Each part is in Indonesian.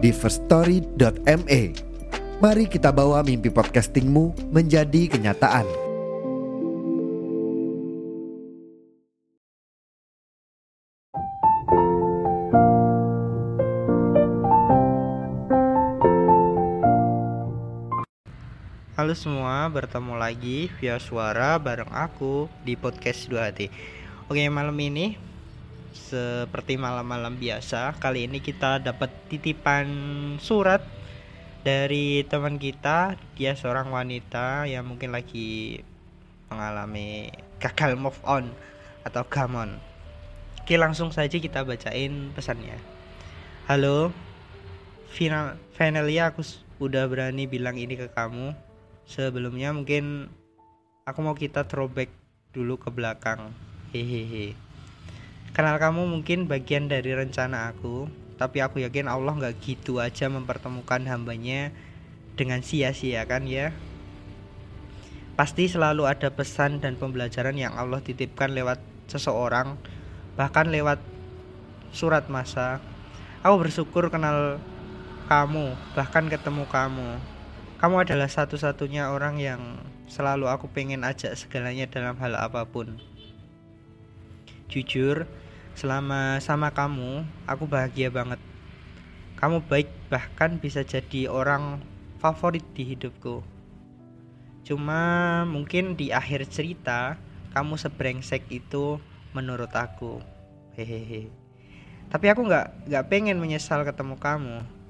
di firststory.me. Mari kita bawa mimpi podcastingmu menjadi kenyataan. Halo semua, bertemu lagi via suara bareng aku di podcast 2 hati. Oke, malam ini seperti malam-malam biasa, kali ini kita dapat titipan surat dari teman kita. Dia seorang wanita yang mungkin lagi mengalami gagal move on atau gamon. Oke, langsung saja kita bacain pesannya. Halo, final finally aku udah berani bilang ini ke kamu sebelumnya mungkin aku mau kita throwback dulu ke belakang hehehe kenal kamu mungkin bagian dari rencana aku tapi aku yakin Allah nggak gitu aja mempertemukan hambanya dengan sia-sia kan ya? Pasti selalu ada pesan dan pembelajaran yang Allah titipkan lewat seseorang bahkan lewat surat masa. Aku bersyukur kenal kamu bahkan ketemu kamu. Kamu adalah satu-satunya orang yang selalu aku pengen ajak segalanya dalam hal apa pun. Jujur, selama sama kamu, aku bahagia banget. Kamu baik bahkan bisa jadi orang favorit di hidupku. Cuma mungkin di akhir cerita, kamu sebrengsek itu menurut aku. Hehehe. Tapi aku nggak nggak pengen menyesal ketemu kamu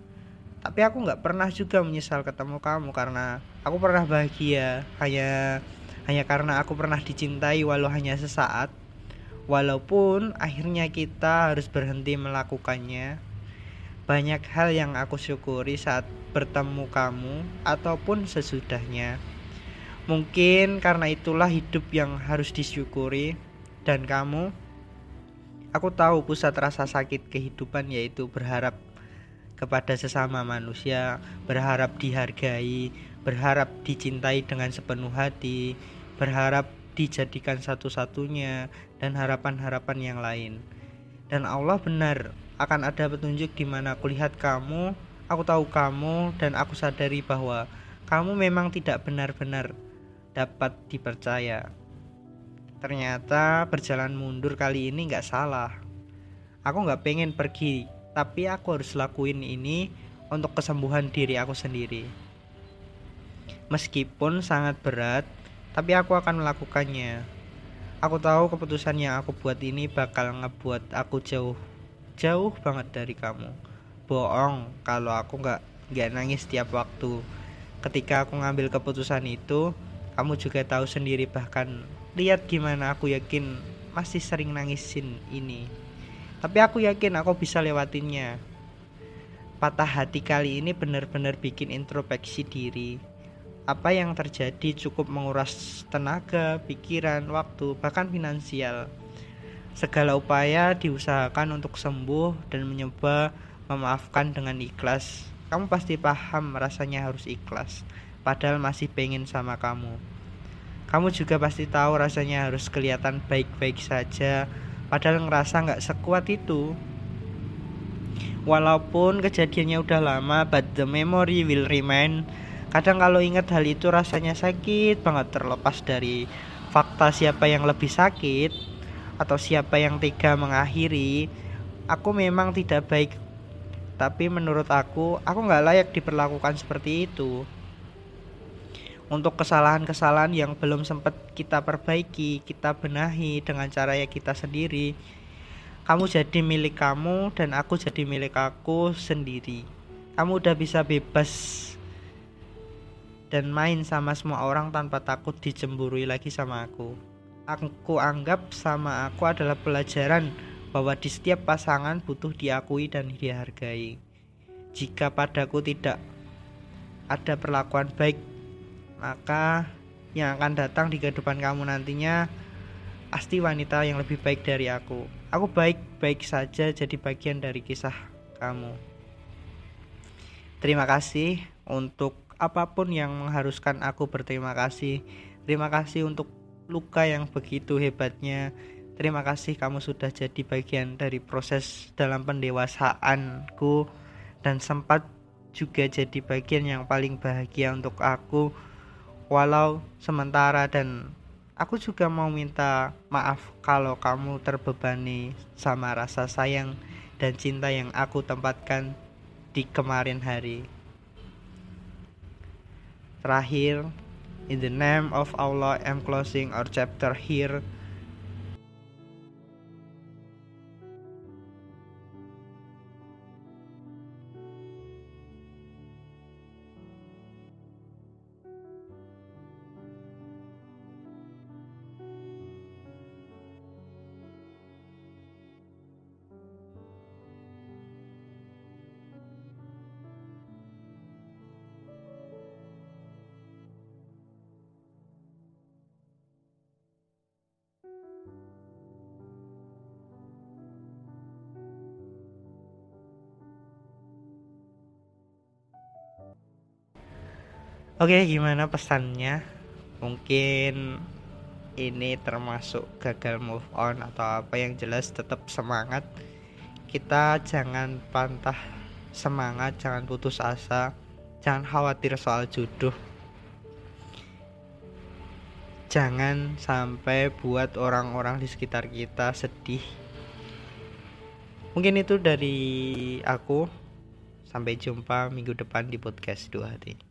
tapi aku nggak pernah juga menyesal ketemu kamu karena aku pernah bahagia hanya hanya karena aku pernah dicintai walau hanya sesaat walaupun akhirnya kita harus berhenti melakukannya banyak hal yang aku syukuri saat bertemu kamu ataupun sesudahnya. Mungkin karena itulah hidup yang harus disyukuri. Dan kamu aku tahu pusat rasa sakit kehidupan yaitu berharap kepada sesama manusia, berharap dihargai, berharap dicintai dengan sepenuh hati, berharap dijadikan satu-satunya, dan harapan-harapan yang lain. Dan Allah benar akan ada petunjuk di mana aku lihat kamu, aku tahu kamu, dan aku sadari bahwa kamu memang tidak benar-benar dapat dipercaya. Ternyata berjalan mundur kali ini nggak salah. Aku nggak pengen pergi tapi aku harus lakuin ini untuk kesembuhan diri aku sendiri. Meskipun sangat berat, tapi aku akan melakukannya. Aku tahu keputusan yang aku buat ini bakal ngebuat aku jauh, jauh banget dari kamu. Bohong kalau aku nggak nggak nangis setiap waktu. Ketika aku ngambil keputusan itu, kamu juga tahu sendiri bahkan lihat gimana aku yakin masih sering nangisin ini tapi aku yakin aku bisa lewatinnya. Patah hati kali ini benar-benar bikin introspeksi diri. Apa yang terjadi cukup menguras tenaga, pikiran, waktu, bahkan finansial. Segala upaya diusahakan untuk sembuh dan mencoba memaafkan dengan ikhlas. Kamu pasti paham rasanya harus ikhlas, padahal masih pengen sama kamu. Kamu juga pasti tahu rasanya harus kelihatan baik-baik saja, padahal ngerasa nggak sekuat itu walaupun kejadiannya udah lama but the memory will remain kadang kalau ingat hal itu rasanya sakit banget terlepas dari fakta siapa yang lebih sakit atau siapa yang tega mengakhiri aku memang tidak baik tapi menurut aku aku nggak layak diperlakukan seperti itu untuk kesalahan-kesalahan yang belum sempat kita perbaiki, kita benahi dengan cara ya kita sendiri. Kamu jadi milik kamu dan aku jadi milik aku sendiri. Kamu udah bisa bebas dan main sama semua orang tanpa takut dicemburui lagi sama aku. Aku anggap sama aku adalah pelajaran bahwa di setiap pasangan butuh diakui dan dihargai. jika padaku tidak ada perlakuan baik maka yang akan datang di kehidupan kamu nantinya pasti wanita yang lebih baik dari aku aku baik-baik saja jadi bagian dari kisah kamu terima kasih untuk apa pun yang mengharuskan aku berterima kasih. Terima kasih untuk luka yang begitu hebatnya. Terima kasih kamu sudah jadi bagian dari proses dalam pendewasaanku dan sempat juga jadi bagian yang paling bahagia untuk aku. Walau sementara dan aku juga mau minta maaf kalau kamu terbebani sama rasa sayang dan cinta yang aku tempatkan di kemarin hari. Terakhir, in the name of Allah, I'm closing our chapter here. Oke, gimana pesannya? Mungkin ini termasuk gagal move on atau apa yang jelas tetap semangat. Kita jangan pantah semangat, jangan putus asa, jangan khawatir soal jodoh. Jangan sampai buat orang-orang di sekitar kita sedih. Mungkin itu dari aku. Sampai jumpa minggu depan di podcast dua hati.